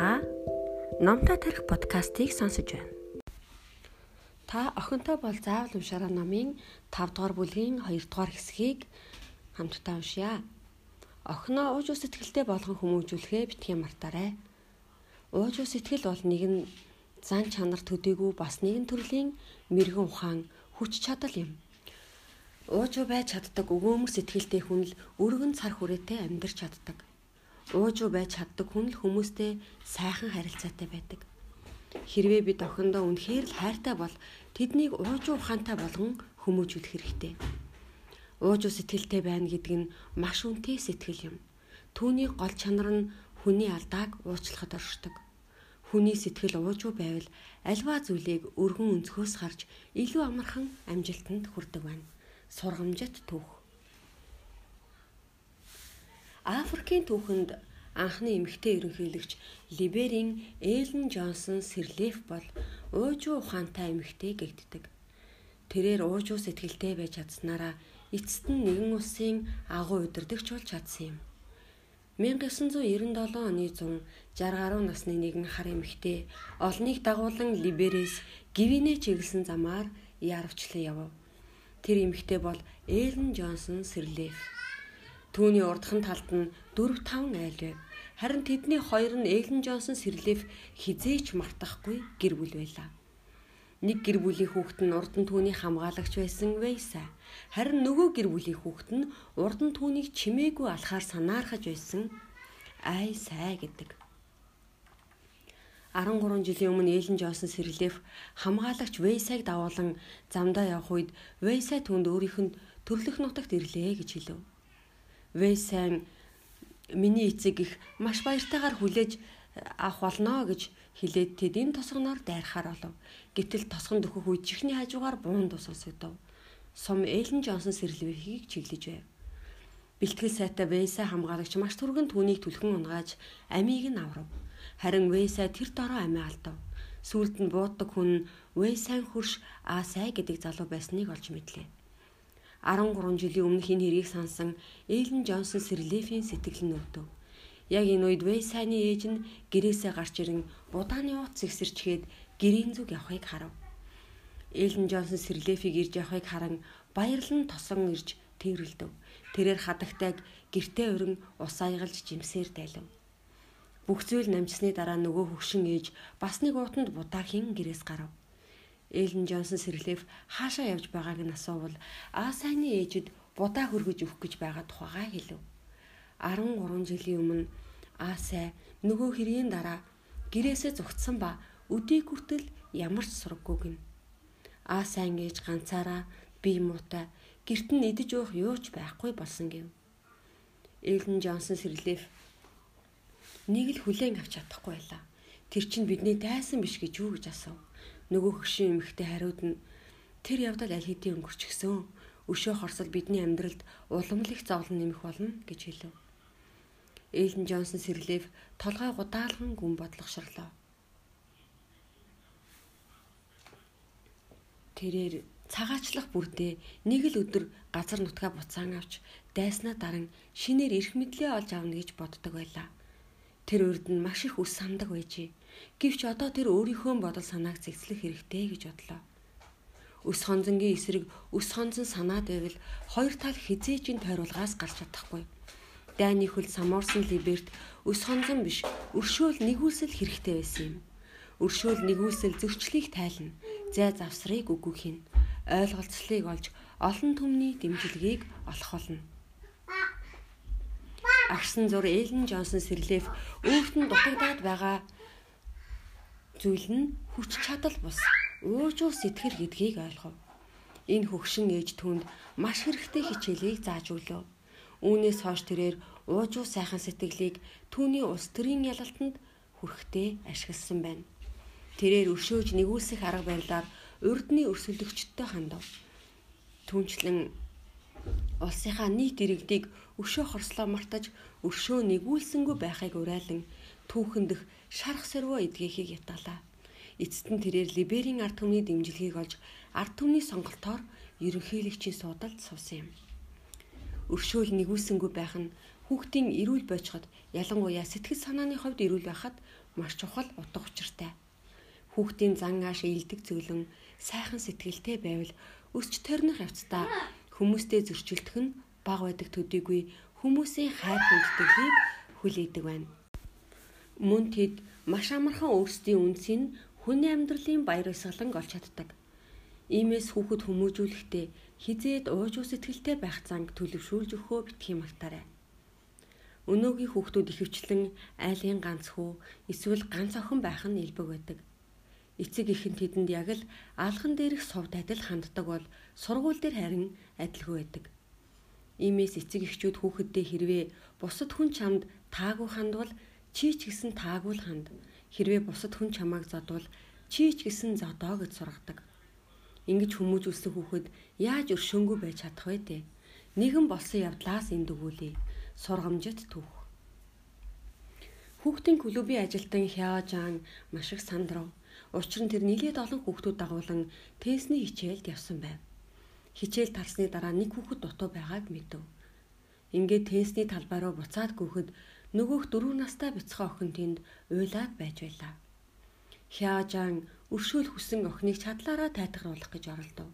Та номтой тарих подкастыг сонсож байна. Та охинтой бол заавал уншаараа номын 5 дугаар бүлгийн 2 дугаар хэсгийг хамтдаа уншъя. Охиноо ууж сэтгэлтэй болгон хүмүүжүүлэхээ битгий мартаарай. Ууж сэтгэл бол нэгэн зан чанар төдийгүй бас нэгэн төрлийн мэрэгэн ухаан хүч чадал юм. Ууж байж чаддаг өгөөмөр сэтгэлтэй хүн л өргөн цар хүрээтэй амьдрч чаддаг уужуу байж чаддаг хүн л хүмүүстэй сайхан харилцаатай байдаг. Хэрвээ бид охиндоо үнэхээр л хайртай бол тэднийг уужуу ухаантай болгон хүмүүжүүлэх хэрэгтэй. Уужуу сэтгэлтэй байна гэдэг нь маш үнэтэй сэтгэл юм. Түүний гол чанар нь хүний алдааг уучлахад оршдог. Хүний сэтгэл уужуу байвал альва зүйлийг өргөн өнцгөөс харж илүү амархан амжилтанд хүрдэг байна. Сургамжит түүх Африкийн түүхэнд анхны эмэгтэй ерөнхийлөгч Либерийн Эллен Джонсон Сэрлеф бол уужуу ухаантай эмэгтэй гэгддэг. Тэрээр уужуу сэтгэлтэй байж чадсанараа эцэст нь нэгэн улсын агуу удирдагч болж чадсан юм. 1997 оны 100 60 гаруй насны нэгэн хар эмэгтэй олныг дагуулan Либерээс гивинэ чиглэсэн замаар яарвчлан явв. Тэр эмэгтэй бол Эллен Джонсон Сэрлеф. Түүний урдхан талд нь 4 5 айл байв. Харин тэдний хоёр нь Эллен Джонсон сэрлэв хизээч мартахгүй гэр бүл байлаа. Нэг гэр бүлийн хүүхэд нь урд нь түүний хамгаалагч байсан Вейса. Харин нөгөө гэр бүлийн хүүхэд нь урд нь түүнийг чимээгүй алхаар санаархаж байсан Ай сай гэдэг. 13 жилийн өмнө Эллен Джонсон сэрлэв хамгаалагч Вейсаг давуулан замдаа явх үед Вейса түнд өөрийнх нь төрлөх нутагт ирлээ гэж хэлв. Вэйсэн миний эцэг их маш баяртайгаар хүлээж э, авах болно гэж хэлээд тэд энэ тосгоноор дайрахаар болов. Гэтэл тосгон дөхөх үед чихний хажуугаар буун дус сонсогдов. Сум Эллен Джонсон сэрлэвхийг чиглэж байв. Бэлтгэл сайтай Вэйса хамгаалагч маш түргэн түүнийг түлхэн унгааж амийг нь аврав. Харин Вэйса тэр дороо амиа алдав. Сүүлд нь бууддаг хүн Вэйсан хурш Аасай гэдэг залуу байсныг олж мэдлээ. 13 жилийн өмнөх энэ хэргийг сансан Эллен Джонсон Сэрлефийн сэтгэл нь өвдөв. Яг энэ үед Вейсайны ээж нь гэрээсээ гарч ирэн будааны утас ихсэрчгээд гэрийн зүг явахыг харав. Эллен Джонсон Сэрлефийг ирж явахыг харан баярлан тосон ирж тэрвэрлдэв. Тэрээр хадагтайг гертээ өрн ус аягалж жимсээр дайлав. Бүх зүйл намжсны дараа нөгөө хөвшин ээж бас нэг уутанд будаахийн гэрээс гарав. Эллен Джонсон сэрлэв хаашаа явж байгааг нь асуувал Аасайны ээжид будаа хөргөж өгөх гэж байгаа тухайгаа хэлв. 13 жилийн өмнө Аасай нөгөө хэргийн дараа гэрээсээ зүгтсэн ба өдийг хүртэл ямар ч сураггүйг нь. Аасайн ээж ганцаараа бие муутай гэрт нь идэж уух юуч байхгүй болсон гэв. Эллен Джонсон сэрлэв нэг л хүлээн авч чадахгүй байлаа. Тэр чинь бидний дайсан биш гэж юу гэж асуув нөгөө хөшин эмэгтэй хариуд нь тэр явдал аль хэдийн өнгөрчихсөн. Өшөө хорсол бидний амьдралд улам л их зовлон нэмэх болно гэж хэлв. Эйлен Джонсон сэрлэв толгой гудаалган гүн бодлогошрлоо. Тэрээр цагаачлах бүрдээ нэг л өдөр газар нутгаа буцаан авч дайснаа даран шинээр эрх мэдлээ олж авна гэж боддог байлаа. Тэр урд нь маш их үс самдаг байжээ. Гэвч одоо тэр өөрийнхөө бодол санааг зэгцлэх хэрэгтэй гэж бодлоо. Өс хонзонгийн эсрэг өс хонзон санаад байвал хоёр тал хизээжийн тойруулгаас гарч чадахгүй. Дайны хөл самуурсан либерт өс хонзон биш өршөөл нэгүүлсэл хэрэгтэй байсан юм. Өршөөл нэгүүлсэл зөрчлийг тайлна. Зай завсрыг үгүй хийн. Ойлголцлыг олж олон түмний дэмжлэгийг олох болно агшин зур Эллен Джонсон сэрлэв өөрт нь дутагдаад байгаа зүйл нь хүч чадал бус уужуу сэтгэл гэдгийг ойлгов. Энэ хөгшин ээж түнд маш хэрэгтэй хичээлийг зааж өглөө. Үүнээс хойш тэрээр уужуу сайхан сэтгэлийг түүний улс төрийн ялалтанд хүрэхтэй ашигласан байна. Тэрээр өршөөж нэгүүлсэх арга барилаар урдны өрсөлдөгчдтэй хандав. Түүнчлэн улсынхаа нийт иргэдийг өшөө хорслоо мартаж өршөө нэгүүлсэнгүй байхыг уриалan түүхэндх шарах сэрвөө эдгэхийг ятгалаа. Эцэст нь тэрээр Либерийн ард түмний дэмжлэгийг олж ард түмний сонголтоор ерөнхийлөгчийн суудалд суусан юм. Өршөөл нэгүүлсэнгүй байх нь хүүхдийн эрүүл бойцоход ялангуяа сэтгэл санааны хувьд эрүүл байхад маш чухал утга учиртай. Хүүхдийн зан ааш ийдэг зөвлөн сайхан сэтгэлтэй байвал өсч төрних явцдаа хүмүүстэй зөрчилдөх нь баг байдаг төдийгүй хүмүүсийн хайр хүндэтгэлийг хүлээдэг байна. Мөн тэд маш амархан өөрсдийн үнсийг хүний амьдралын баяр баясгалан олж чаддаг. Иймээс хүүхэд хүмүүжүүлэхдээ хизээд ууж ус сэтгэлтэй байх занг төлөвшүүлж өгөхөө битгий мартаарай. Өнөөгийн хүүхдүүд ихэвчлэн айлын ганц хүү эсвэл ганц охин байх нь илбэг байдаг. Эцэг ихэн тэдэнд яг л алхан дээрх сувд адил ханддаг бол сургууль дээр харин адилгүй байдаг. Иймээс эцэг эхчүүд хүүхэддээ хэрвээ бусад хүн чамд таагүй хандвал чи ч гэсэн таагүй л ханд. Хэрвээ бусад хүн чамааг задвал чи ч гэсэн зодоо гэж сургадаг. Ингэж хүмүүжүүлсэн хүүхэд яаж өршөөнгөө байж чадах вэ те? Нэгэн болсон явдлаас энд өгүүлээ. Сургамжит түүх. Хүүхдийн клубын ажилтан Хяо Жан маш их сандрав. Учир нь тэр нэлээд олон хүүхдүүд дагуулan тестний хичээлд явсан байв. Хичээл талсны дараа нэг хүүхэд дутуу байгааг мэдв. Ингээд тестний талбай руу буцаад гүөхөд нөгөөх дөрөв настай бяцхан охин тэнд уйлаад байж байлаа. Хяажан өршөөл хүсэн охиныг чадлаараа тайтгаруулах гэж оролдов.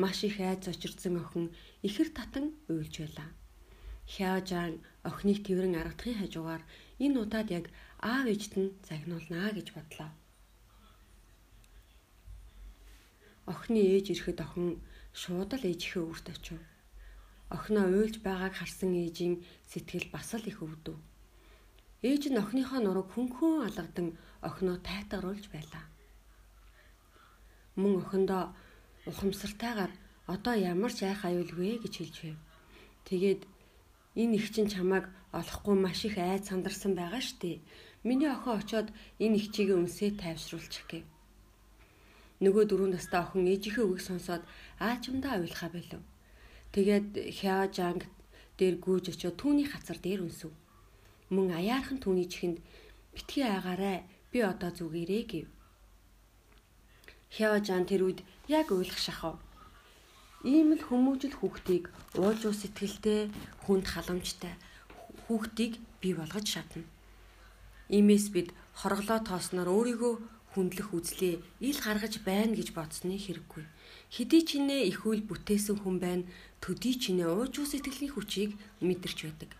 Маш их айц очирдсан охин ихэр татан уйлж байлаа. Хяажан охиныг тэрэн аргадахын хажуугаар энэ удаад яг аав ээжт нь загнуулнаа гэж бодлоо. Охины ээж ирэхэд охин шууд л ээжийнхээ үрт очив. Охиноо уйлж байгааг харсан ээжийн сэтгэл бас л их өвдөв. Ээж нь охиныхоо нурууг хөнхөн алгадан охиноо тайтгаруулж байлаа. Мөн охиндоо ухамсартайгаар одоо ямар ч айх аюулгүй гэж хэлж байв. Тэгээд энэ их чинь чамайг олохгүй маш их айд сандарсан байгаа штэ. Миний охин очоод энэ их чигээ үнсээ тайвшруулчих гэв. Нөгөө дөрөв настай охин ээжийнхээ үгийг сонсоод аачмдаа уйлахаа болов. Тэгээд Хяо Жанг дээр гүйж очоод түүний хацар дээр үнсв. Мөн аяархан түүний чихэнд битгий агаарай би одоо зүгээрээ гэв. Хяо Жан тэр үед яг уйлах шахав. Ийм л хүмүүжил хүүхдийг уулжуу сэтгэлтэй, хүнд халамжтай хүүхдийг бий болгож шатна. Иймээс бид хорглоо тоосноор өөрийгөө хүндлэх үзлээ ил гаргаж байна гэж бодсны хэрэггүй. Хэдий ч нэ их үйл бүтээсэн хүн байна, төдий ч нэ уужуу сэтгэлийн хүчийг мэдэрч байдаг.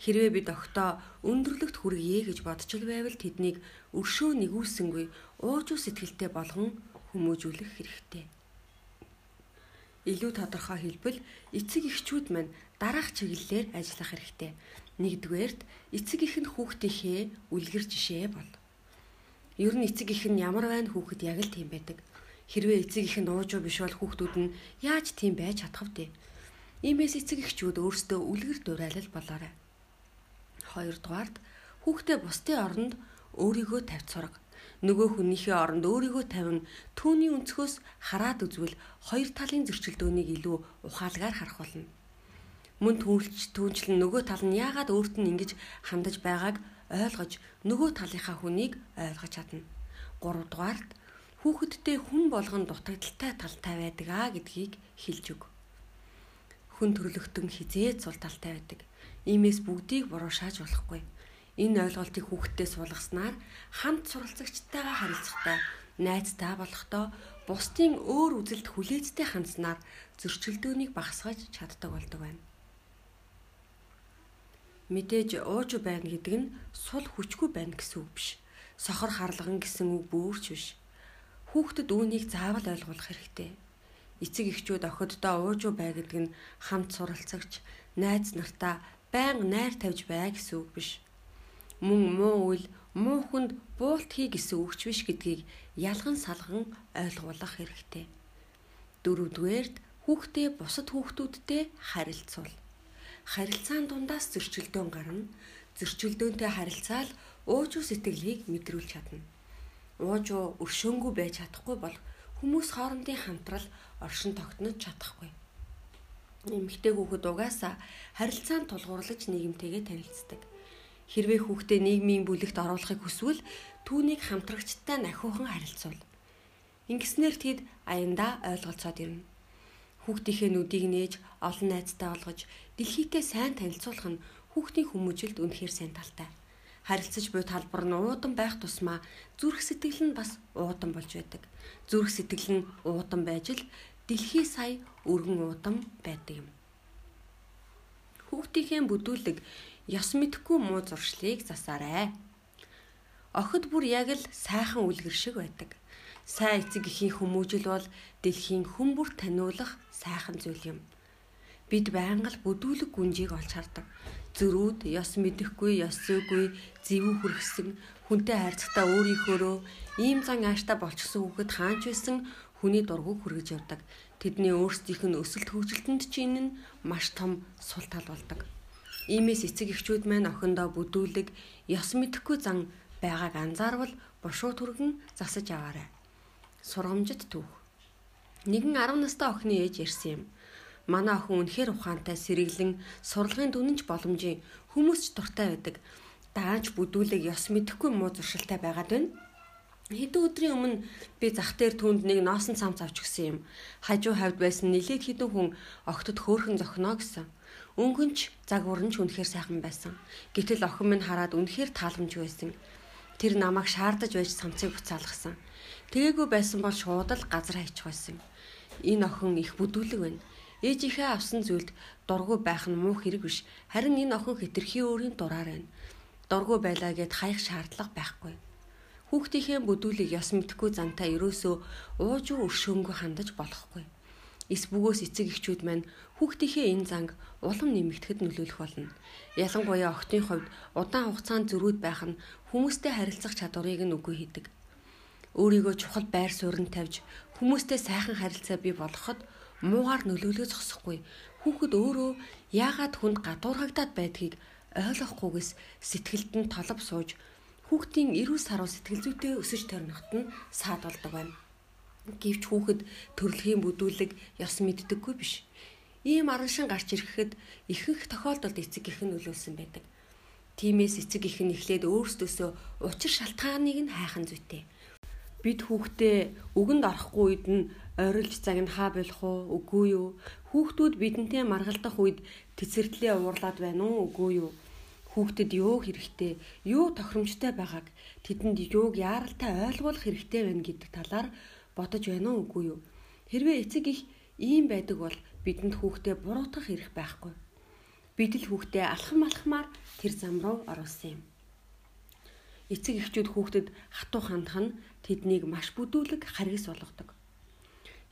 Хэрвээ бид огтоо өндөрлөгт хүргье гэж бодчил байвал тэднийг өршөө нэгүүлсэнгүй уужуу сэтгэлтэй болгон хүмүүжүүлэх хэрэгтэй. Илүү тодорхой хэлбэл эцэг эхчүүд мань дараах чиглэлээр ажиллах хэрэгтэй. Нэгдүгээрт эцэг их нь хүүхдийнхээ үлгэр жишээ бол. Ер нь эцэг их нь ямар байна хүүхэд яг л тийм байдаг. Хэрвээ эцэг их нь уужуу биш бол хүүхдүүд нь яаж тийм байж чадах вэ? Иймээс эцэг эхчүүд өөрсдөө үлгэр дуурайлал болоорой. Хоёрдугаард хүүхдээ бусдын оронд өөрийгөө тавьж сурга. Нөгөө хүнийхээ оронд өөрийгөө тавин түүний өнцгөөс хараад үзвэл хоёр талын зөрчилдөөнийг илүү ухаалгаар харах болно. Мөн түүнч түүнчлэн нөгөө тал нь яагаад өөрт нь ингэж хандаж байгааг ойлгож нөгөө талынхаа хүнийг ойлгож чадна. 3 дугаарт хүүхэдтэй хүн болгон дутагдaltaй талтай байдаг аа гэдгийг хэлж өг. Хүн төрлөختөн хизээд сул талтай байдаг. Иймээс бүгдийг буруу шааж болохгүй. Энэ ойлголтыг хүүхдтэй суулгаснаар хамт суралцагчтайгаа харилцахтаа найзтай болохдоо бусдын өөр үзэлд хүлээцтэй хандсанаар зөрчилдөөнийг багасгаж чаддаг болдог байна. Мэдээж ууж байна гэдэг нь сул хүчгүй байна гэсэн үг биш. Сохор харлаган гэсэн үг бүрч биш. Хүүхдэд үүнийг заавал ойлгуулах хэрэгтэй. Эцэг эхчүүд охиддоо ууж бай гэдэг нь хамт суралцагч, найз нартаа байнга найр тавьж бай гэсэн үг биш. Мөн муу үйл муу хүнд буулт хий гэсэн үгч биш гэдгийг ялган салган ойлгуулах хэрэгтэй. Дөрөвдүгээрт хүүхдээ бусад хүүхдүүдтэй харилцуул харилцаан дундаас зөрчилдөөн гарна. Зөрчилдөөнтэй харилцаал уужуу сэтгэлийг мэдрүүлж чадна. Уужуу өршөөнгүй байж чадахгүй бол хүмүүс хоорондын хамтрал оршин тогтнож чадахгүй. Эмэгтэй хүүхэд угаасаа харилцаанд тулгуурлаж нийгэмтэйгээ танилцдаг. Хэрвээ хүүхдээ нийгмийн бүлэгт оруулахыг хүсвэл түүнийг хамтрагчтай нахиухан харилцуул. Ингэснээр тэд аяндаа ойлголцоод ирнэ. Хүүхдийнхээ нүдийг нээж олон найзтай олгож дэлхийдээ сайн танилцуулах нь хүүхдийн хүмүүжилд үнэхээр сайн талтай. Харилцаж буй талбар нь уудан байх тусмаа зүрх сэтгэл нь бас уудан болж байдаг. Зүрх сэтгэл нь уудан байж л дэлхий сая өргөн уудан байдаг юм. Хүүхдийнхээ бүдүүлэг ёс мэдхгүй муу зуршлыг засаарай. Охид бүр яг л сайхан үлгэр шиг байдаг. Сайн эцэг эхийн хүмүүжил бол дэлхийн хүмүүр таниулах сайхан зүйл юм. Бид байнга л бүдүүлэг гүнжийг олж хардаг. Зөрүүд, ёс мэдэхгүй, ёс зүйгүй, зэвүү хүрхсэн, хүнтэй харьцахдаа өөрийнхөөрөө ийм зан ааштай болчихсон хүүхэд хаанч байсан хүний дургуг хүргэж явдаг. Тэдний өөрсдийнх нь өсөлт хөгжилтөнд чинь нь маш том сул тал болдог. Иймээс эцэг эхчүүд маань охиндоо бүдүүлэг, ёс мэдэхгүй зан байгааг анзаарвал бушуу түргэн засаж аваарай. Сургамжит түүх. Нэгэн 10 настай охины ээж ирсэн юм. Манай охин үнэхээр ухаантай, сэргэлэн, сурлагын дүнэнч боломжийн хүмүүсч дуртай байдаг. Даанч бүдүүлэг ёс мэдэхгүй муу зуршилтай байгаад байна. Хэдэн өдрийн өмнө би зах дээр түнд нэг носон цамц авч гисэн юм. Хажуу хавьд байсан нилээд хідэн хүн огтод хөөхөн зохино гэсэн. Өнгөнч загварнч үнэхээр сайхан байсан. Гэтэл охин минь хараад үнэхээр тааламж байсан. Тэр намайг шаардаж байж цамцыг буцаалгасан. Тэгээгүй байсан бол шууд л газар хайчих байсан. Энэ охин их бүдүүлэг байна. Ээжийнхээ авсан зүйлд дургу байх нь муу хэрэг биш. Харин энэ охин хэтэрхий өөрийн дураар байна. Дургу байлаа гэд хаях шаардлага байхгүй. Хүүхдийнхээ бүдүүлийг яс мэдхгүй зантай ерөөсөө ууж уу өршөөнгөө хандаж болохгүй. Эс бөгөөс эцэг эхчүүд маань хүүхдийнхээ энэ занг улам нэмэгдэхэд нөлөөлөх болно. Ялангуяа охтын хувьд удаан хугацаанд зөрүүд байх нь хүмүүстэй харилцах чадварыг нь үгүй хийдэг. Өөрийгөө чухал байр суурин тавьж хүмүүстэй сайхан харилцаа бий болгоход муугаар нөлөөлөө зогсохгүй. Хүүхэд өөрөө яагаад хүнд гадуурхагдаад байдгийг ойлгохгүйгээс сэтгэлд нь толб сууж хүүхдийн эрүүл саруу сэтгэл зүйтэй өсөж төрнөхт нь саад болдог байна. Гэвч хүүхэд төрөлхийн бүдүүлэг ёс мэддэггүй биш. Ийм араншин гарч ирэхэд ихэнх тохиолдолд эцэг их нь нөлөөлсөн байдаг. Тимээс эцэг их нь эхлээд өөрсдөөсөө учир шалтгааныг нь хайхан зүйтэй. Бид хүүхдээ үгэнд орохгүй үед нь ойролж цаг нь хаа болох уу үгүй юу хүүхдүүд бидэнтэй маргалдах үед тэцэрдлээ уурлаад байна уу үгүй юу хүүхдэд юу хэрэгтэй юу тохиромжтой байгааг тэдэнд юуг яаралтай ойлгуулах хэрэгтэй байна гэдэг талаар бодож байна уу үгүй юу? Хэрвээ эцэг их ийм байдаг бол бидэнд хүүхдээ буруутгах хэрэг байхгүй. Бид л хүүхдээ алхам алхмаар тэр зам руу оруулсан юм. Эцэг эхчүүд хүүхдэд хатуу хандах нь тэднийг маш бүдүүлэг харгас болгодог.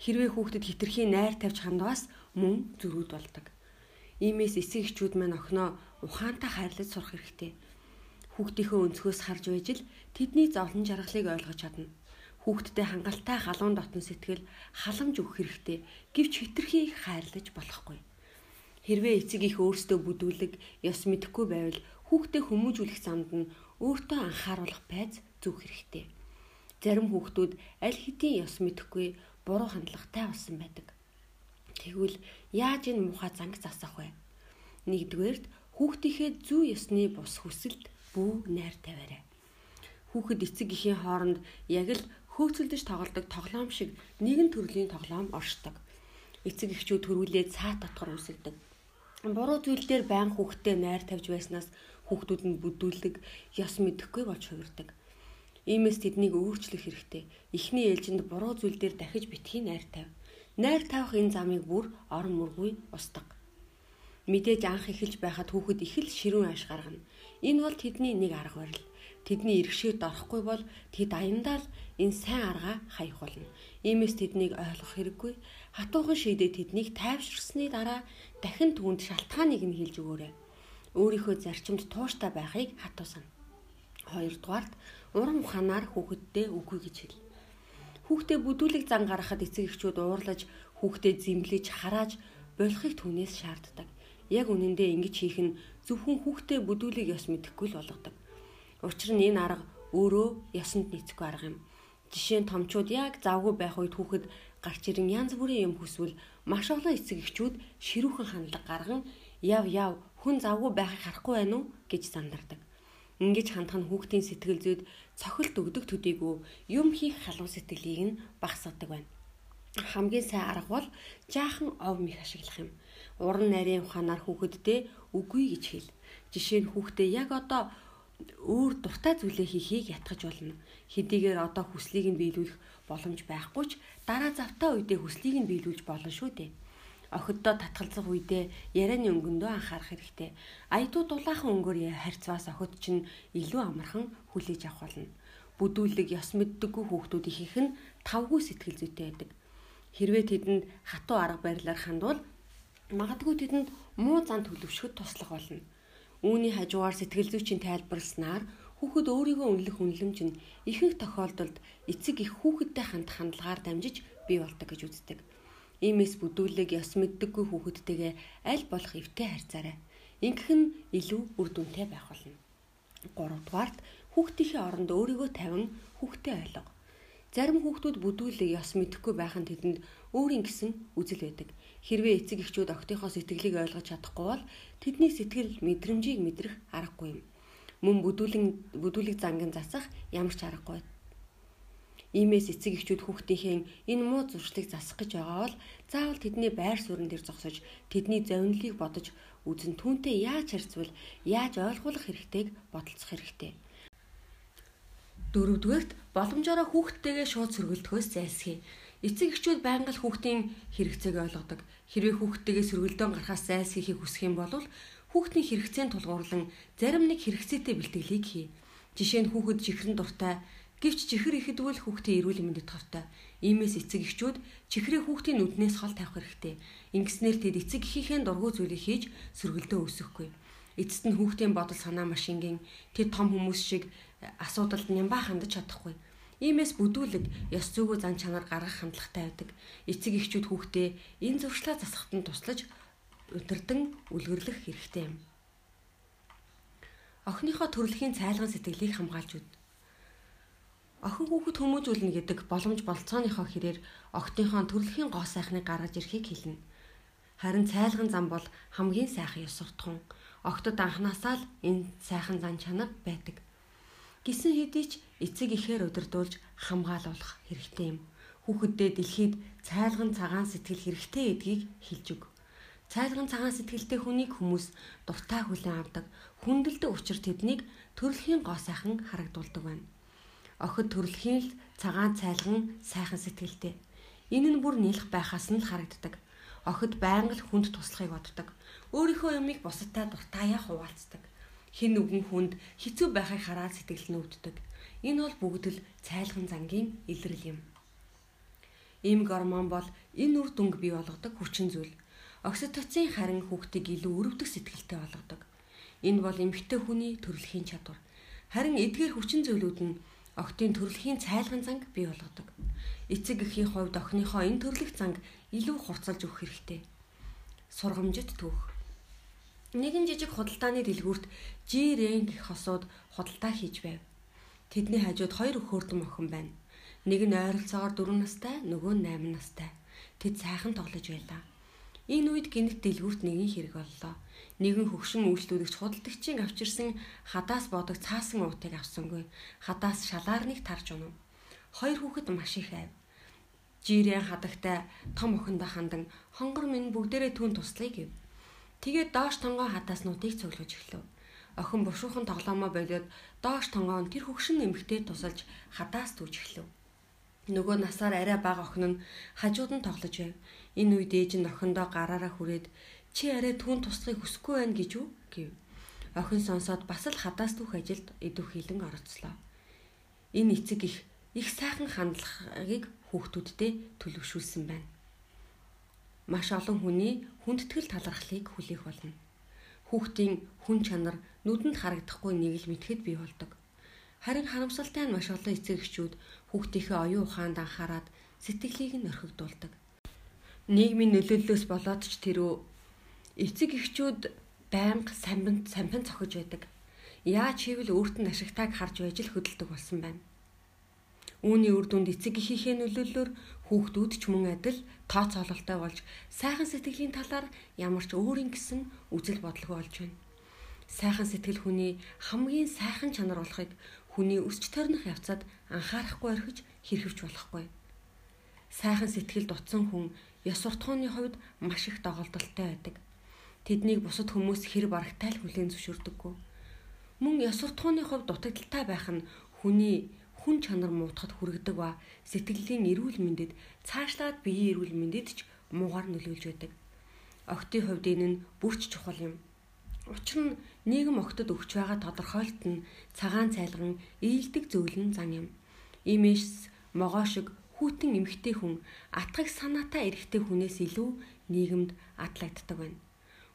Хэрвээ хүүхдэд хитрхийн найр тавьж хандваас мөн зөрүүд болдог. Иймээс эсэг эхчүүд маань охиноо ухаантай хайрлаж сурах хэрэгтэй. Хүүхдийнхөө өнцгөөс харж байж л тэдний зовлон жаргалыг ойлгож чадна. Хүүхдтэй хангалттай халуун дотн сэтгэл халамж өгөх хэрэгтэй. Гэвч хитрхийг хайрлаж болохгүй. Хэрвээ эцэг их өөрсдөө бүдүүлэг ёс мэдэхгүй байвал хүүхдэд хүмүүжүүлэх замд нь өөртөө анхааруулах байз зүөх хэрэгтэй. Зарим хүүхдүүд аль хэдийн ёс мэдэхгүй буруу хандлагатай болсон байдаг. Тэгвэл яаж энэ муухай занг засах вэ? Нэгдүгээрт хүүхдийнхээ зүү ёсны бус хүсэлд бүү найр тавиарай. Хүүхэд эцэг эхийн хооронд яг л хөөцөлдөж тоглодог тоглоом шиг нэгэн төрлийн тоглоом оршдог. Эцэг эхчүүд төрүүлээд цаа татвар үсгдэг. Буруу зүйл дээр байн хүүхдтэй найр тавьж байснаас хүүхдүүд нь бүдүүлэг, ёс мэдэхгүй болж хувирдаг. Иймээс тэднийг өөрчлөх хэрэгтэй. Эхний ээлжинд буруу зүйл дээр дахиж битгий найр тавь. Найр тавих энэ замыг бүр орон мөргүй устдаг. Мэдээж анх эхэлж байхад хүүхэд их л ширүүн ааш гаргана. Энэ бол тэдний нэг арга барил. Тэдний иргэшээд орохгүй бол тэд аяндаа л энэ сайн аргаа хаях болно. Иймээс тэднийг ойлгох хэрэггүй. Хатуухан шийдээ тэднийг тайвширсны дараа дахин түүнд шалтгааныг нь хэлж өгөөрэй. Өөрийнхөө зарчимд тууштай байхыг хатуусна. Хоёрдугаарт урам ухаанаар хүүхэддээ үгүй гэж хэл. Хүүхдээ бүдүүлэг зан гаргахад эцэг эхчүүд уурлаж хүүхдээ зэмлэж харааж болохыг түүнээс шаарддаг. Яг үнэндээ ингэж хийх нь зөвхөн хүүхдээ бүдүүлэг ёс мэдэхгүй л болгодог. Учир нь энэ арга өөрөө ёсонд нийцэхгүй арга юм. Жишээ нь томчууд яг завгүй байх үед хүүхэд гарч ирэн янз бүрийн юм хүсвэл маш олон эцэг эхчүүд ширүүхэн хандлага гарган яв яв хүн завгүй байхыг харахгүй байна уу гэж зандардаг. Ингэж хандах нь хүүхдийн сэтгэл зүйд цохилт өгдөг төдийгүй юм хийх халуун сэтгэлийг нь багасгадаг байна. Хамгийн сайн арга бол жаахан ов мих ашиглах юм. Уран нарийн ухаанаар хүүхэддээ үгүй гэж хэл. Жишээ нь хүүхдээ яг одоо өөр дуртай зүйлээ хийхийг ятгах болно. Хэдийгээр одоо хүслийг нь биелүүлэх боломж байхгүй ч дараа завтаа үедээ хүслийг нь биелүүлж болно шүү дээ. Охиддоо татгалзах үедээ ярианы өнгөндөө анхаарах хэрэгтэй. Аятуу дулаахан өнгөөр харьцваас охид чинь илүү амархан хүлээж авах болно. Бүдүүлэг ёс мэддэггүй хүүхдүүд их их нь тавгүй сэтгэл зүйтэй байдаг. Хэрвээ тэдэнд хатуу арга барилаар хандвал магадгүй тэдэнд муу зан төлөвшөхөд туслах болно. Үүний хажуугаар сэтгэл зүйчийн тайлбарласнаар хүүхэд өөрийгөө үнэлэх үнэлэмж нь ихэнх тохиолдолд эцэг их хүүхэдтэй хандах хандлагаар дамжиж бий болдог гэж үздэг. Иймээс бүдүүлэг ёс мэддэггүй хүүхэдтэйгээ аль болох эвтэй харьцаарай. Ингэх нь илүү үр дүнтэй байх болно. 3 дугаарт хүүхдийнхээ оронд өөрийгөө тавин хүүхдэд ойлго. Зарим хүүхдүүд бүдүүлэг ёс мэдэхгүй байх нь тэдэнд өөрийн гэсэн үзэл байдаг. Хэрвээ эцэг эхчүүд октийнхоо сэтгэлийг ойлгож чадахгүй бол тэдний сэтгэл мэдрэмжийг мэдрэх аргагүй юм. Мөн бүдүүлэн бүдүүлэг зангийн засах ямар ч аргагүй Иймээс эцэг эхчүүд хүүхдийнхээ энэ муу зуршлыг засах гэж байгаа бол заавал тэдний байр суурин дээр зогсож тэдний зовнилыг бодож үзэн түүнтэй яаж харьцвал яаж ойлгуулах хэрэгтэйг бодолцох хэрэгтэй. Дөрөвдүгээрт боломжоор хүүхдтэйгээ шууд сөргөлдөхөөс зайлсхий. Эцэг эхчүүд байнга л хүүхдийн хэрэгцээг ойлгодог. Хэрвээ хүүхдтэйгээ сөргөлдөөн гарахаас зайлсхийхийг хүсэх юм бол хүүхдийн хэрэгцээнд тулгуурлан зарим нэг хэрэгцээтэй бэлтгэлийг хий. Жишээ нь хүүхэд чихрэн дуртай Гэвч чихэр ихэдвэл хүүхдийн эрүүл мэндэд товтой. Иймээс эцэг эхчүүд чихрээ хүүхдийн нүднээс хол тавих хэрэгтэй. Ингэснээр тэд эцэг эхийнхээ дургуй зүйлийг хийж сөргөлдөө өсөхгүй. Эцэст нь хүүхдийн бодол санаа машингийн тэд том хүмүүс шиг асуудалд нямбаа хандаж чадахгүй. Иймээс бүдүүлэг ёс зүйн зан чанар гаргах хандлагатай байдаг. Эцэг эхчүүд хүүхдээ энэ зуршлаа засахад нь туслаж өдөрдөн үлгэрлэх хэрэгтэй юм. Охиныхоо төрөлхийн цайлган сэтгэлийг хамгаалж үд. Охин хүүхэд хүмүүжүүлнэ гэдэг боломж болцооныхоо хэрээр охтынхоо төрөлхийн гоо сайхныг гаргаж ирэхийг хэлнэ. Харин цайлган зам бол хамгийн сайхан ёс суртахуун. Охтод анханасаа л энэ сайхан зан чанар байдаг. Гисэн хэдий ч эцэг ихээр удирдуулж хамгаалуулах хэрэгтэй юм. Хүүхэддээ дэлхийд цайлган цагаан сэтгэл хэрэгтэй гэдгийг хэлж өг. Цайлган цагаан сэтгэлтэй хүнийг хүмүүс дуртай хүлээн авдаг. Хүндэлдэг учраас тэднийг төрөлхийн гоо сайхан харагдуулдаг байна охид төрөлхийн л цагаан цайлган сайхан сэтгэлтэй. Энэ нь бүр нэлэх байхаас нь л харагддаг. Охид байнга л хүнд туслахыг боддог. Өөрийнхөө юмыг бусадтай дуртаяа хуваалцдаг. Хин нэгэн хүнд хэцүү байхыг хараад сэтгэл нь өвддөг. Энэ бол бүгд л цайлган зангийн илрэл юм. Им гормон бол энэ үр дүнг бий болгодог хүчин зүйл. Окситоцин харин хүүхдийг илүү өрөвдөх сэтгэлтэй болгодог. Энэ бол эмэгтэй хүний төрөлхийн чадвар. Харин эдгээр хүчин зүйлүүд нь охтын төрөлхийн цайлган занг бий болгодог. Эцэг эхийн хувьд охиныхоо энэ төрлөх занг илүү хурцлж өгөх хэрэгтэй. Сургамжит түүх. Нэгэн жижиг худалдааны дэлгүүрт Ж-рэнг гэх хосууд худалдаа хийж байв. Тэдний хажууд хоёр өхөөрдөн охин байна. Нэг нь ойролцоогоор 4 настай, нөгөө нь 8 настай. Тэд сайхан тоглож байлаа. Энэ үед гинт дэлгүүрт нэгэн хэрэг боллоо нэгэн хөгшин үйлчлүүлэгч худалдагчийн авчирсан хадаас бодог цаасан уутыг авсангүй. Хадаас шалаарныг тарж унав. Хоёр хүүхэд маш их айв. Жирийн хадагтай том охиндоо хандан хонгор минь бүгдээрээ түн туслая гэв. Тэгээд доош тонгоо хадааснуудыг цуглуулж эхлэв. Охин бушуухан тоглоомоо болоод доош тонгоо тэр хөгшин нэмэгтэй тусалж хадаас түүж эхлэв. Нөгөө насаар арай бага охин нь хажууд нь тоглож байв. Энэ үед ээж нь охиндоо гараараа хүрээд Чи арай түүн тусахыг хүсэхгүй байна гэж үү гэв. Охин сонсоод бас л хадаас түүх ажилд идэв хилэн оролцлоо. Энэ эцэг их их сайхан хандлагыг хүүхдүүддээ төлөвшүүлсэн байна. Маш олон хүний хүндэтгэл талархлыг хүлээх болно. Хүүхдийн хүн чанар нүдэнд харагдахгүй нэг л мэтгэд бий болдог. Харин харамсалтай нь маш олон эцэг эхчүүд хүүхдийнхээ оюун ухаанд анхаарад сэтгэлийг нь орхигдуулдаг. Нийгмийн нөлөөллөөс болоод ч тэрөө эцэг эхчүүд байнга самбин самбин цохиж байдаг. Яаж хийвэл өөрт нь ашигтайг харж байж л хөдөлдөг болсон байна. Үүний үр дүнд эцэг эхийнхээ нөлөөллөөр хүүхдүүд ч мөн адил тооцоололтой болж сайхан сэтгэлийн талаар ямар ч өөрийн гэсэн үзэл бодлого болж байна. Сайхан сэтгэл хүний хамгийн сайхан чанар болохыг хүний өсч төрнөх явцад анхаарахгүй орхиж хэрхэвч болохгүй. Сайхан сэтгэл дутсан хүн ёс суртахууны хувьд маш их доголдолтой байдаг тэднийг бусад хүмүүс хэр барагтай л хүлээн зөвшөөрдөггүй. Мөн ёс суртахууны хувьд дутагдaltaй байх нь хүний хүн чанар муутахад хүргэдэг ба сэтгэлийн эрүүл мэндэд цаашлаад биеийн эрүүл мэндэд ч муугар нөлөөлж байдаг. Охтын хувьд энэ нь бүрч чухал юм. Учир нь нийгэм огтод өгч байгаа тодорхойлт нь цагаан цайлган ээлдэг зөөлөн зан юм. Иймээс могоо шиг хүүтэн эмхтэй хүн атгах санаатай эрэгтэй хүнээс илүү нийгэмд атлагддаг байна.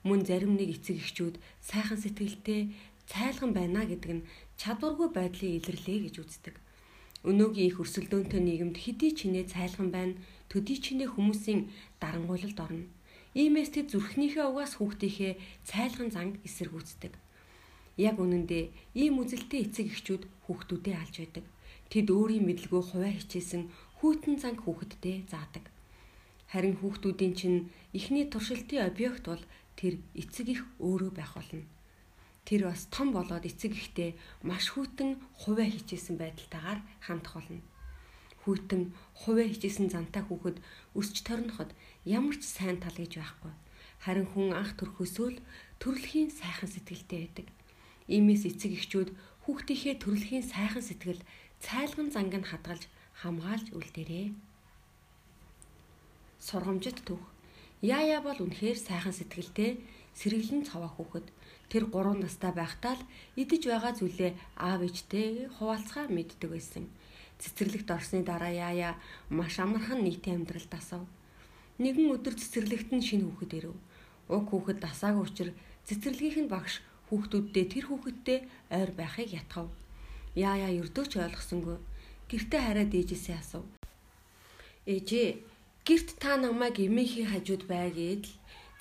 Мөн зарим нэг эцэг эхчүүд сайхан сэтгэлтэй цайлган байна гэдэг нь чадваргүй байдлын илэрлээ гэж үздэг. Өнөөгийн их өрсөлдөөнтэй нийгэмд хэдий чинээ цайлган байна, төдий чинээ хүмүүсийн дарангуйлалд орно. Иймээс тэд зүрхнийхээ угаас хүүхдийнхээ цайлган занг эсэргүүцдэг. Яг үнэндээ ийм үзэлтэй эцэг эхчүүд хүүхдүүдээ алж байдаг. Тэд өөрийн мэдлэгөө хуваа хичээсэн хүүтэн занг хүүхэддээ заадаг. Харин хүүхдүүдийн чинь эхний туршилтын объект бол тэр эцэг их өөрөө байх болно. Тэр бас том болоод эцэг ихтэй маш хүүтэн хуваа хичээсэн байдалтайгаар хандах болно хүйтэн хуваа хичээсэн зантай хүүхэд өсч торноход ямар ч сайн тал гэж байхгүй. Харин хүн анх төрхөөсөө л төрөлхийн сайхан сэтгэлтэй байдаг. Иймээс эцэг эхчүүд хүүхдийнхээ төрөлхийн сайхан сэтгэл цайлган зангыг хадгалж хамгаалж үлдээрээ. Сургамжит түүх. Яая бол үнэхээр сайхан сэтгэлтэй сэргэлэн цаваа хүүхэд. Тэр 3 настай байхдаа л идэж байгаа зүйлээ аав ээжтэй хуваалцахаар мэддэг байсан цэцэрлэгт орсны дараа яая маш амархан нийтийн амьдралд асав. Нэгэн өдөр цэцэрлэгт нь шинэ хүүхэд ирэв. Уг хүүхэд дасаагүй учраас цэцэрлэгийнх нь багш хүүхдүүддээ тэр хүүхэдтэй ойр байхыг ятгав. Яая ердөө ч ойлгосонгүй. Гэртээ хараад ээжээсээ асуув. Ээжээ, гэрт та намайг эмээхийн хажууд бай гээд л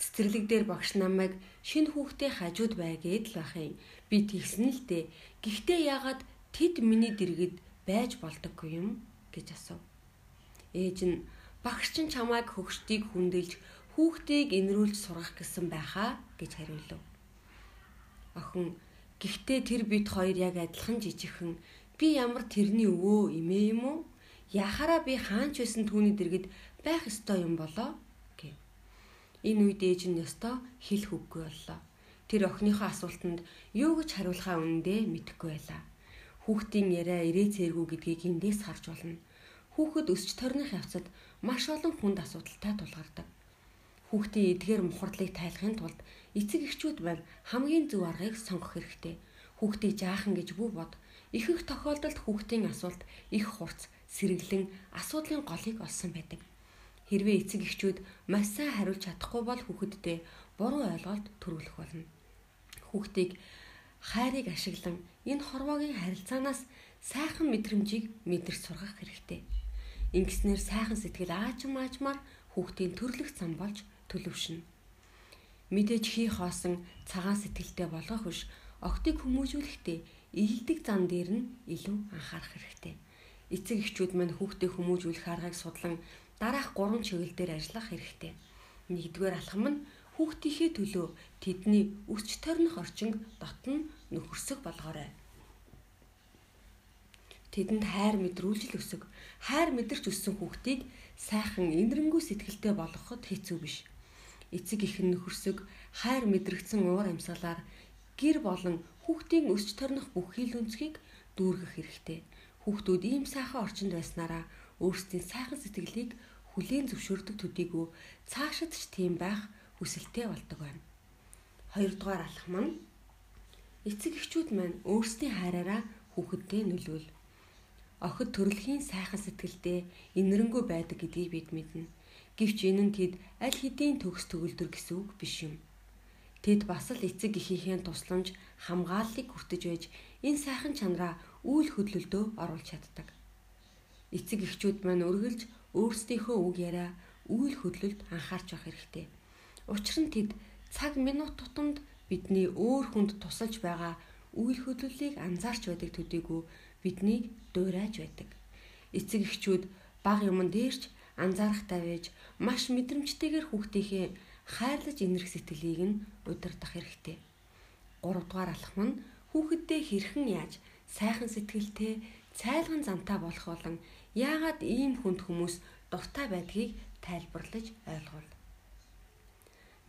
цэцэрлэг дээр багш намайг шинэ хүүхдээ хажууд бай гээд л байх юм. Би тэгсэн л дээ. Гэхдээ яагаад тэд миний дэргэд байж болдоггүй юм гэж асуув. Ээж нь багш чинь чамайг хөгшдгийг хүндэлж хүүхдийг инрүүлж сургах гэсэн байхаа гэж хариулв. Охин гэхдээ тэр бид хоёр яг адилхан жижигхэн би ямар тэрний өвөө эмээ юм уу? Яхаараа би хаанч байсан түүний дэргэд байх ёстой юм болоо. Энэ үед ээж нь ёстой хэл хөвгүй боллоо. Тэр охиныхоо асуултанд юу гэж хариулахаа үнэндээ мэдэхгүй байлаа хүүхдийн яриа ирээ цээргүй гэдгийг эндээс харж болно. Хүүхэд өсч торных явцад маш олон хүнд асуудалтай тулгардаг. Хүүхдийн эдгээр мухардлыг тайлахын тулд эцэг эхчүүд маань хамгийн зөв аргыг сонгох хэрэгтэй. Хүүхдийг жаахан гэж бүү бод. Ихэнх тохиолдолд хүүхдийн асуулт их хурц, сэргэлэн асуудлын голыг олсон байдаг. Хэрвээ эцэг эхчүүд маш сайн хариулж чадахгүй бол хүүхэддээ буруу ойлголт төрүүлэх болно. Хүүхдийг хайрыг ашиглан энэ хорвоогийн харилцаанаас сайхан мэдрэмжийг мэдэрч сургах хэрэгтэй. Ингэснээр сайхан сэтгэл аажим аажмаар хүүхдийн төрлөх зам болж төлөвшнө. Мэдээж хий хоосон цагаан сэтгэлтэй болгох биш октыг хүмүүжүүлэхдээ илдэг зан дээр нь илүү анхаарах хэрэгтэй. Эцэг эхчүүд мань хүүхдээ хүмүүжүүлэх аргыг судлан дараах 3 чиглэл дээр ажиллах хэрэгтэй. Нэгдүгээр алхам нь хүүхдийнхээ төлөө тэдний өсч торних орчинг дотн нөхөрсөг болгоорой. Тэдэнд хайр мэдрүүлж л өсөг. Хайр мэдэрч өссөн хүүхдийг сайхан инэрэнгүй сэтгэлтэй болгоход хэцүү биш. Эцэг их нөхөрсөг хайр мэдрэгдсэн уур амьсгалаар гэр болон хүүхдийн өсч торних бүх хил өнцгийг дүүргэх хэрэгтэй. Хүүхдүүд ийм сайхан орчинд байснараа өөрсдийн сайхан сэтгэлийг хүлээн зөвшөөрдөг төдийгүй цаашид ч тийм байх хүсэлтэй болдог байна. Хоёрдугаар алхам нь эцэг эхчүүд маань өөрсдийн хайраараа хүүхэддээ нөлөөл. Охид төрөлхийн сайхан сэтгэлдээ инэрэнгүй байдаг гэдгийг бид мэднэ. Гэвч энэ нь тэд аль хэдийн төгс төгөлдөр гэсэн үг биш юм. Тэд бас л эцэг эхийнхээ тусламж хамгааллыг хүртэж байж энэ сайхан чанараа үйл хөдлөлдөө оруулж чаддаг. Эцэг эхчүүд маань үргэлж өөрсдийнхөө үг яриа үйл хөдлөлд анхаарч явах хэрэгтэй. Учир нь тэд цаг минут тутамд бидний өөр хүнд тусалж байгаа үйл хөдлөлийг анзаарч байдаг төдийгүй биднийг дуурайж байдаг. Эцэг эхчүүд баг юмн дээрч анзаарахтай байж маш мэдрэмжтэйгээр хүүхдийнхээ хайрлаж инэрх сэтгэлийг нь удирдах хэрэгтэй. 3 дугаар алхам нь хүүхэддээ хэрхэн яаж сайхан сэтгэлтэй цайлган зантаа болох болон яагаад ийм хүнд хүмүүс дуртай байдгийг тайлбарлаж ойлгуул.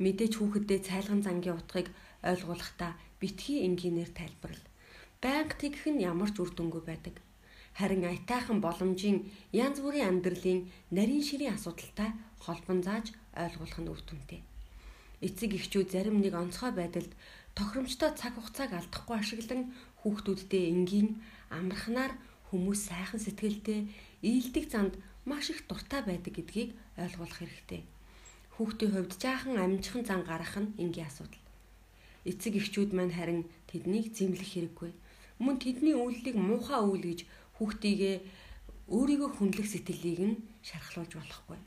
Мэдээж хүүхэддээ цайлган зангийн утгыг ойлгуулахдаа битгий энгийнээр тайлбарл. Банк тэгэх нь ямар ч үр дүнгүй байдаг. Харин аятайхан боломжийн янз бүрийн амьдралын нарийн ширийн асуудалтай холбон зааж ойлгуулах нь үр дүнтэй. Эцэг эхчүүд зарим нэг онцгой байдалд тохиромжтой цаг хугацааг алдахгүй ашиглан хүүхдүүддээ энгийн амархнаар хүмүүс сайхан сэтгэлтэй ийдэг занд маш их дуртай байдаг гэдгийг ойлгуулах хэрэгтэй. Хүүхдийн хувьд жаахан амжихан зан гарах нь энгийн асуудал. Эцэг эхчүүд маань харин тэднийг зэмлэх хэрэггүй. Мөн тэдний үйлдэлийг муухай үйл гэж хүүхдийгээ өөрийгөө хүндлэх сэтгэлийг нь шархлуулж болохгүй.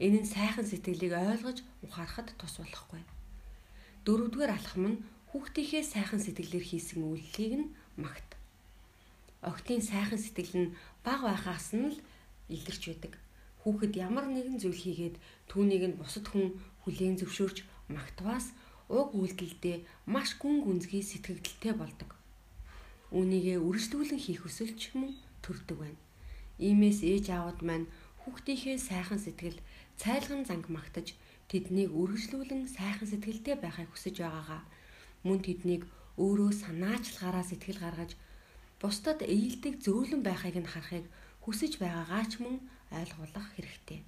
Энэ нь сайхан сэтгэлийг ойлгож ухаарахад тус болохгүй. Дөрөвдүгээр алхам нь хүүхдийнхээ сайхан сэтгэлээр хийсэн үйлдэлийг нь магт. Охтын сайхан сэтгэл нь баг байхаас нь л илэрч байдаг. Хүүхэд ямар нэгэн зүйл хийгээд түүнийг нь бусад хүн хүлээн зөвшөөрч магтваас уг үйлдэлдээ маш гүн гүнзгий сэтгэгдэлтэй болдог. Үүнийгээ үргэлжлүүлэн хийх хүсэлч мөн төрдөг байна. Иймээс ээж аавд маань хүүхдийнхээ сайхан сэтгэл цайлган занг магтаж тэднийг үргэлжлүүлэн сайхан сэтгэлтэй байхыг хүсэж байгаагаа мөн тэднийг өөрөө санаачлагаараа сэтгэл гаргаж бусдад ээлдэг зөөлөн байхыг нь харахыг хүсэж байгаагаа ч мөн ойлгуулах хэрэгтэй.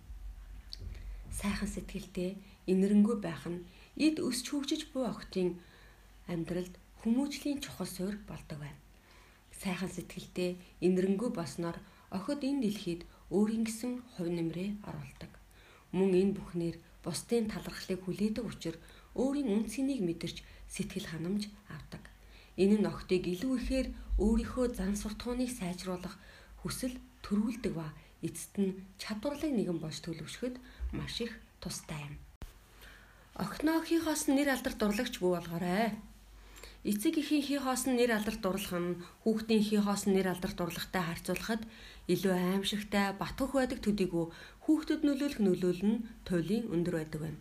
Сайхан сэтгэлтэй инэрэнгүй байх нь эд өсч хөгжиж буй охтын амьдралд хүмүүжлийн чухал суурь болдог байна. Сайхан сэтгэлтэй инэрэнгүй болсноор охид энэ дэлхийд өөрийн гэсэн хувь нэмрээ оруулдаг. Мөн энэ бүхнээр бусдын талархлыг хүлээдэг учраас өөрийн үнцнийг мэдэрч сэтгэл ханамж авдаг. Энэ нь охтыг илүү ихээр өөрийнхөө зан суртахууныг сайжруулах хүсэл төрүүлдэг ба эцэст нь чадварлаг нэгэн болж төлөвшөхөд маш их тустай юм. Охиноо хий хоос нэр алдарт дурлагч бүү болгоорой. Эцэг эхийн хий хоос нэр алдарт дурлах нь хүүхдийн хий хоос нэр алдарт дурлагтай харьцуулахад илүү аимшигтай батгах байдаг төдийгүй хүүхдэд нөлөөлөх нөлөөл нь туйлын өндөр байдаг байна.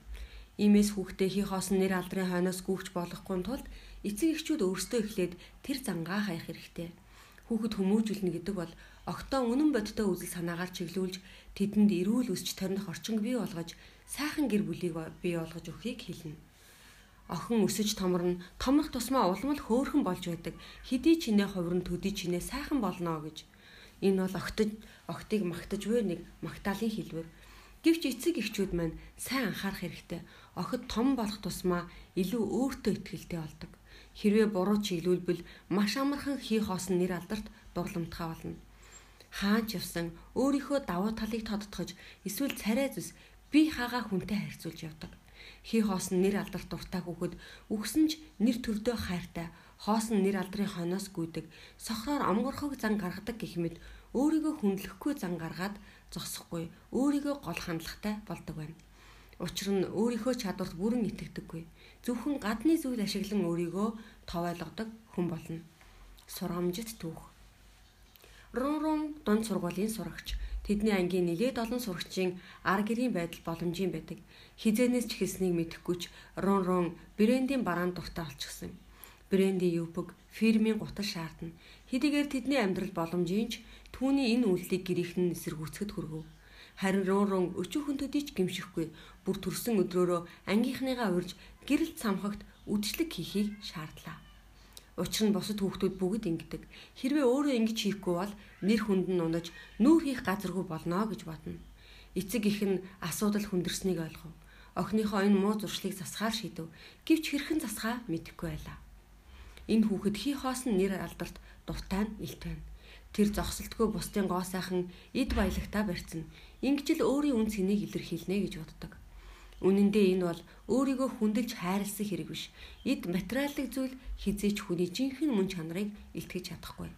Иймээс хүүхдээ хий хоосон нэр алдрын хойноос гүйж болохгүй тулд эцэг эхчүүд өөрсдөө эхлээд тэр зангаа хаях хэрэгтэй. Хүүхэд хүмүүжүүлнэ гэдэг бол огтоо үнэн бодтой үзэл санаагаар чиглүүлж тэдэнд эрүүл өсч торних орчин бий болгож сайхан гэр бүлийг бий болгож өгөхийг хэлнэ. Охин өсөж томорно, томрох тусмаа улмал хөөхөн болж байдаг. Хэдий чинээ хувирн төдий чинээ сайхан болно гэж. Энэ бол огтод охтыг магтаж буй нэг магтаалын хэлбэр. Гэвч эцэг эхчүүд маань сайн анхаарах хэрэгтэй охид том болох тусмаа илүү өөртөө ихтэй болдог. Хэрвээ буруу чиглүүлбэл маш амархан хий хоосон нэр алдарт дурламтгай болно. Хаач явсан өөрийнхөө давуу талыг тодтогч эсвэл царай зүс би хагаа хүнтэй харьцуулж явдаг. Хий хоосон нэр алдарт дуртай хүүхэд үгсэн ч нэр төрдөө хайртай хоосон нэр алдрын хойноос гүйдэг сохроор омгорхог зан гаргадаг гэх мэт өөрийгөө хүндлэхгүй зан гаргаад зогсохгүй өөрийгөө гол хандлагатай болдог байна. Учир нь өөрийнхөө чадварт бүрэн итгэдэггүй. Зөвхөн гадны зүйл ашиглан өөрийгөө тов ойлгодог хүн болно. Сургамжит түүх. Рун рун дунд сургуулийн сурагч. Тэдний ангийн нэлээд олон сурагчийн ар гэрийн байдал боломжийн байдаг. Хизэнээс ч хэлснийг мэдэхгүй ч рун рун брендийн бараанд дуртай болчихсон. Брендийн юпг фирмийн гутал шаардна. Хэдийгээр тэдний амьдрал боломжийн ч түүний энэ үйлдэлийг гэрийнхэн эсэргүүцэхэд хүргэв. Харин рүүрэн өчүүхэн төдий ч гимшихгүй бүр төрсөн өдрөөрөө ангийнхныгаа урьж гэрэлт самхагт үдшилэг хийхийг шаардлаа. Учир нь бусад хүүхдүүд бүгд ингэдэг. Хэрвээ өөрөө ингэж хийхгүй бол нэр хүнд нь унаж нүүр хийх газаргүй болно гэж бодно. Эцэг их нь асуудал хүндэрснийг ойлгов. Охиныхоо энэ муу зуршлыг засахаар шийдэв. Гэвч хэрхэн засахаа мэдэхгүй байлаа. Энэ хүүхэд хий хоосон нэр алдарт дуртай нь илт байна. Тэр зогсолтгүй бусдын гоо сайхан эд баялагтаа барьцна. Ингэж л өөрийн үн цэнийг илэрхийлнэ гэж боддог. Үнэн дээр энэ бол өөрийгөө хүндэлж хайрлсан хэрэг биш. Эд материалын зүйл хизээч хүний жинхэнэ мөн чанарыг илтгэж чадахгүй.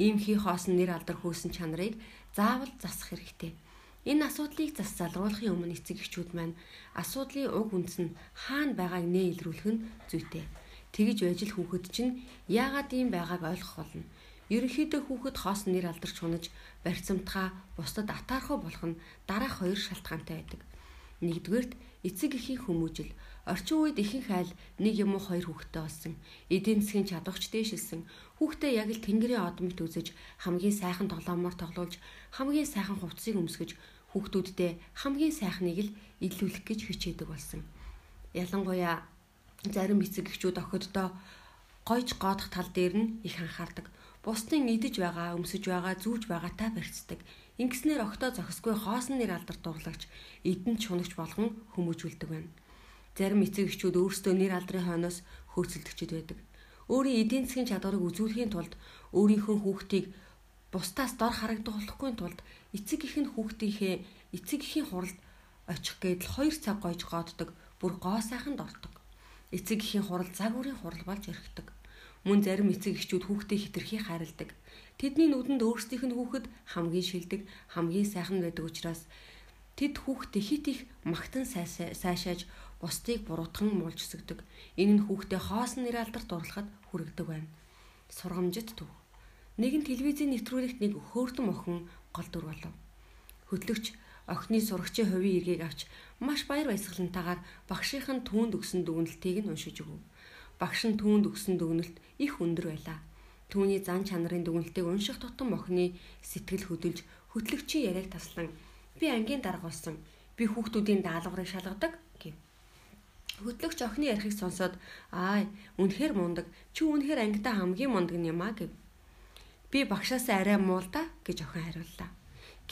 Ийм хий хоосон нэр алдар хөөсөн чанарыг заавал засах хэрэгтэй. Энэ асуудлыг зас залруулахын өмнө эцэг эхчүүд маань асуудлын уг үндэс нь хаана байгааг нэ илрүүлэх нь зүйтэй. Тэгж байж л хүүхэд чинь яагаад ийм байгааг ойлгох болно. Ерөнхийдөө хүүхэд хоос нэр алдарч унаж барьцамтгаа бусдад атаархуу болох нь дараах хоёр шалтгаантай байдаг. Нэгдүгээрт эцэг эхийн хүмүүжил орчин үед ихэнх айл нэг юм уу хоёр хүүхэдтэй болсон. Эдийн засгийн чадварч дээшилсэн. Хүүхдээ яг л тэнгэрийн одомт үзэж хамгийн сайхан тоглоомоор тоглуулж хамгийн сайхан хувцсыг өмсгөж хүүхдүүддээ хамгийн сайхныг л илүүлэх гэж хичээдэг болсон. Ялангуяа зарим эцэг эхчүүд охиддоо гойж гоодох тал дээр нь их анхаардаг. Бусдын идэж байгаа, өмсөж байгаа, зүүж байгаатай барьцдаг. Ингэснээр октоо зохисгүй хоосон нэр алдар дурлагч эдэн чунагч болгон хүмүүжүүлдэг байна. Зарим эцэг эхчүүд өөрсдөө нэр алдрын хойноос хөөцөлдөгчд байдаг. Өөрийн эдийн засгийн чадварыг үзүүлэхийн тулд өөрийнхөө хүүхдийг бусдаас дор харагдуулахгүй тулд эцэг их нь хүүхдийнхээ эцэг ихийн хуралд очих гээд л 2 цаг гойж гооддог, бүр гоо сайхан дордог. Эцэг ихийн хурал үрийн хурал болж өрхдөг. Мөн зарим эцэг эхчүүд хүүхдээ хитрхи хайрладаг. Тэдний нүдэнд өөрсдийнх нь хүүхэд хамгийн шилдэг, хамгийн сайхан байдаг учраас тэд хүүхдээ хит их магтан сайшааж бусдыг буруутган муулж өсгдөг. Энэ нь хүүхдээ хоосон нэр алдарт дурлахад хүрэгдэг байна. Сургамжит төв. Нэгэн телевизийн нэвтрүүлэгт нэг хөөрдөн охин гол дүр болов. Хөтлөгч охины сурагчийн хувийн эргийг авч маш баяр баясгалантайгаар багшийн түүнд өгсөн дүгнэлтийг нь уншиж өгөв. Багш нь түүнд өгсөн дүгнэлт их өндөр байлаа. Түүний зан чанарын дүгнэлтийг унших тутам охины сэтгэл хөдөлж хөтлөгчийн яриаг таслан би ангийн дарга болсон. Би хүүхдүүдийн даалгаврыг шалгадаг гэв. Хөтлөгч охины ярихыг сонсоод аа үнэхээр мундаг. Чи үнэхээр ангидаа хамгийн мундаг юм а гэв. Би багшаас арай муу л да гэж охин хариуллаа.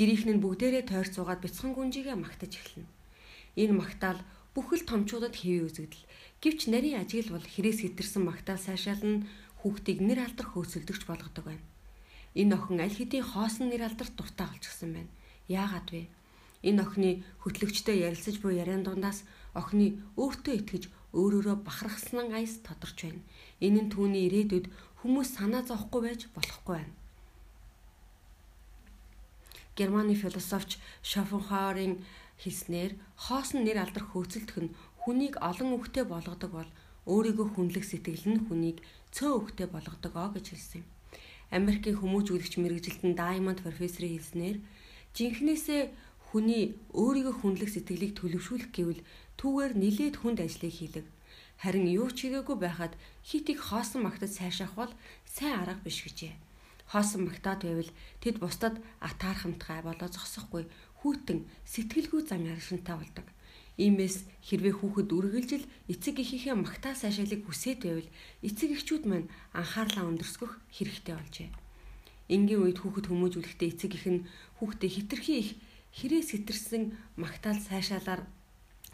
Гэрийнх нь бүгдээрээ тойрч суугаад бяцхан гүнжигээ магтаж эхэлнэ. Энэ магтаал бүхэл томчуудад хэвээ үзэгдэл. Гэвч нарийн ажил бол хэрээс хэтэрсэн магтаал сайшаална хүүхдийг нэр алдар хөөцөлдөгч болгодог байна. Энэ охин аль хэдийн хоосон нэр алдарт дуртай болчихсон байна. Яагаад вэ? Энэ охины хөтлөгчтэй ярилцаж буй яриан дундаас охины өөртөө итгэж өөрөөрөө бахархсан аяс тодорч байна. Энэ нь түүний ирээдүйд хүмүүс санаа зовхгүй байж болохгүй байна. Германы философч Шофенхауерийн хэлснээр хоосон нэр алдар хөөцөлдөх нь хүнийг олон үгтэй болгодог бол өөрийгөө хүнлэх сэтгэл нь хүнийг цөө үгтэй болгодог оо гэж хэлсэн юм. Америкийн хүмүүжүүлэгч мэрэгжилтэн Diamond профессорын хэлснээр жинхнээсээ хүний өөрийгөө хүнлэх сэтгэлийг төлөвшүүлэх гэвэл түүгээр нилээд хүнд ажлыг хийлэг. Харин юу ч хийгээгүй байхад хит их хоосон магтад сайшаах бол сайн арга биш гэжээ. Хоосон магтаад байвал тэд бусдад атаархамтгай болоо зогсохгүй хүйтэн сэтгэлгүй зан аршинтай болдог. Иймээс хэрвээ хүүхэд үргэлжил эцэг эхийнхээ магтаа сайшаалыг хүсээд байвал эцэг эхчүүд маань анхаарлаа өндөрсгөх хэрэгтэй болжээ. Энгийн үед хүүхэд хүмүүжүүлэхдээ эцэг эх нь хүүхдээ хитрхи их хэрээс хитэрсэн магтаал сайшаалаар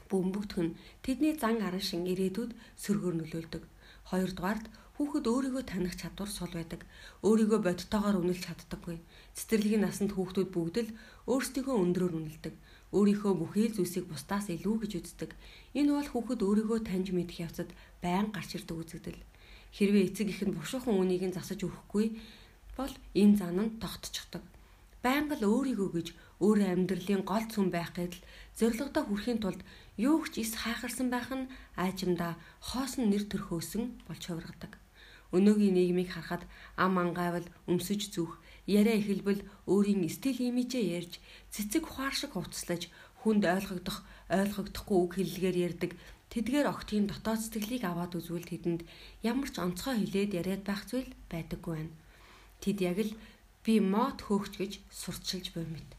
бөмбөгдөх нь тэдний зан аран шин ирээдүйд сөргөөр нөлөөлдөг. Хоёрдугаард Хүүхэд өөрийгөө таних чадвар сул байдаг. Өөрийгөө бодтойгоор үнэлж чаддаггүй. Цэцэрлэгийн насанд хүүхдүүд бүгд л өөрсдийгөө өндрөөр үнэлдэг. Өөрийнхөө бүхий л зүйлсийг бусдаас илүү гэж үздэг. Энэ бол хүүхэд өөрийгөө таньж мэдэх явцад байн гарч ирдэг үзэгдэл. Хэрвээ эцэг их нь бушуухан үнийг нь засаж өгөхгүй бол энэ зан нь тогтчихдог. Байнга л өөрийгөө гэж өөрөө амьдралын гол цүн байх гэдэл зоригтой хүрэхийн тулд юу ч ис хаахарсан байх нь аажимдаа хоосон нэр төрхөөсөн болж хувиргадаг. Өнөөгийн нийгмийг харахад ам ангайвал өмсөж зүөх, яриа эхэлбэл өөрийн стил имижээ ярьж, цэцэг ухаар шиг хувцлаж, хүнд ойлгогдох, ойлгогдохгүй үг хэллэгээр ярьдаг тэдгээр октын дотоод сэтгэлийг аваад үзвэл тэдэнд ямар ч онцгой хилээд яриад байх зүйл байдаггүй байна. Тэд яг л би мод хөөгч гэж сурчилж буй мэд.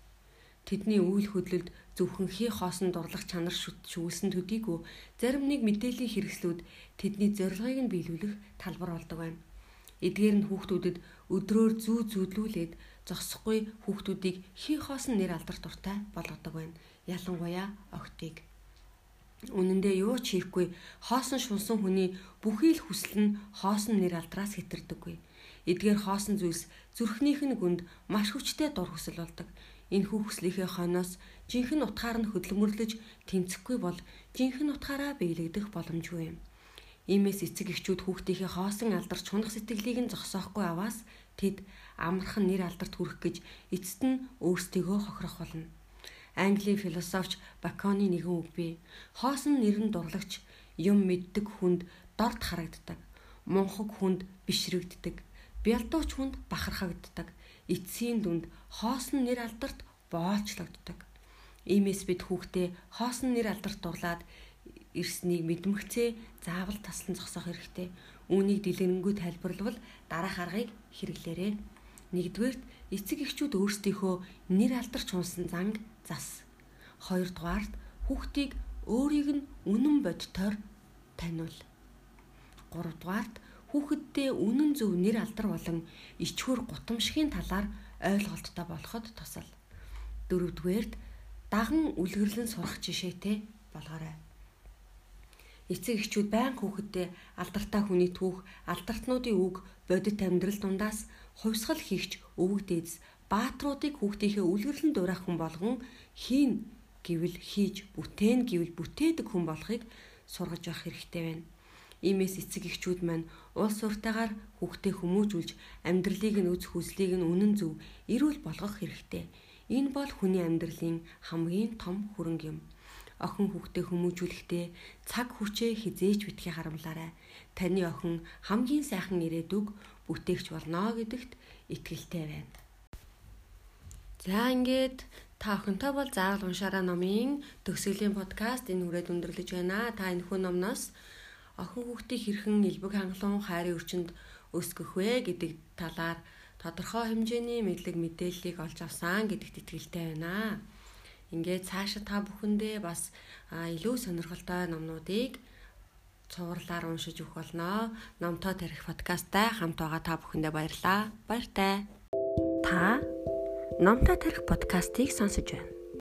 Тэдний үйл хөдлөлд зөвхөн хий хоосон дурлах чанар шүүлсэн төдийгүй зарим нэг мэдээллийн хэрэгслүүд тэдний зорилгыг нь биелүүлэх талбар болдог байна. Эдгээр нь хүүхдүүдэд өдрөөр зүү зүүдлүүлээд зогсохгүй хүүхдүүдийг хий хоосон нэр алдар дуртай болгодог байна. Ялангуяа охтыг. Үнэн дээр юу ч хийхгүй хоосон шунсан хүний бүхий л хүсэл нь хоосон нэр алдраас хэтэрдэггүй. Эдгээр хоосон зүйлс зүрхнийх нь гүнд маш хүчтэй дур хүсэл болдог. Энэхүү хүслийнхээ хойноос жинхэнэ утгаар нь хөдөлмөрлөж тэмцэхгүй бол жинхэнэ утгаараа биелэгдэх боломжгүй юм. Иймээс эцэг эхчүүд хүүхдийнхээ хоосон алдарч чунах сэтгэлийг нь зогсоохгүй аваас тэд амархан нэр алдарт хүрэх гэж эцэст нь өөрсдийгөө хохирох болно. Английн философч Баконы нэгэн үг бий. Хоосон нэрэн дурлагч юм мэддэг хүнд дорд харагддаг. Мунхаг хүнд бишрэгддэг. Бялдууч хүнд бахархагддаг эцсийн дүнд хоосон нэр алдарт боолчлогддог. Иймээс бид хүүхдээ хоосон нэр алдарт дурлаад ирснийг мэдмэгцээ заавал таслан зогсоох хэрэгтэй. Үүнийг дэлгэрэнгүй тайлбарлавал дараах аргыг хэрэглээрэй. Нэгдүгээрт эцэг эхчүүд өөрсдийнхөө нэр алдарч унсан занг зас. Хоёрдугаарт хүүхдийг өөрийг нь үнэн бодтоор таниул. 3 дугаарт хүүхэддээ үнэн зөв нэр алдар болон ичхүр гутамшигын талаар ойлголттой болоход тусал. Дөрөвдүгээрт даган үлгэрлэн сурах жишээтэй болгоорой. Эцэг эхчүүд байн хүүхэддээ алдартай хүний түүх, алдартнуудын үг, бодит амьдрал дундаас хувьсгал хийгч өвөг дээдс баатруудыг хүүхдийнхээ үлгэрлэн дуурайх хүн болгон хийн гэвэл хийж, бүтээн гэвэл бүтээдэг хүн болохыг сургаж явах хэрэгтэй байна. Иймээс эцэг эхчүүд маань уул суртаагаар хүүхдээ хүмүүжүүлж амьдралыг нь үз хүслийг нь үнэн зөв эрүүл болгох хэрэгтэй. Энэ бол хүний амьдралын хамгийн том хөрөнгө юм охин хүүхдээ хүмүүжүүлэхдээ цаг хүчээ хизээч битгий харамлаарай. Таны охин хамгийн сайхан ирээдүг бүтээгч болно гэдэгт итгэлтэй байна. За ингээд та охинтой бол заавал уншаараа номын төгсгөлийн подкаст энэ хүрээд өндөрлөж байна. Та энэ хүн номноос охин хүүхдийг хэрхэн элбэг хангалуун хайрын өрчөнд өсгөх вэ гэдэг талаар тодорхой хэмжээний мэдлэг мэдээллийг олж авсан гэдэгт итгэлтэй байна ингээд цаашаа та бүхэндээ бас илүү сонирхолтой номнуудыг цувралаар уншиж өгөх болно. Номтой тарих подкасттай хамт байгаа та бүхэндээ баярлалаа. Баяртай. Та Номтой тарих подкастыг сонсож байна.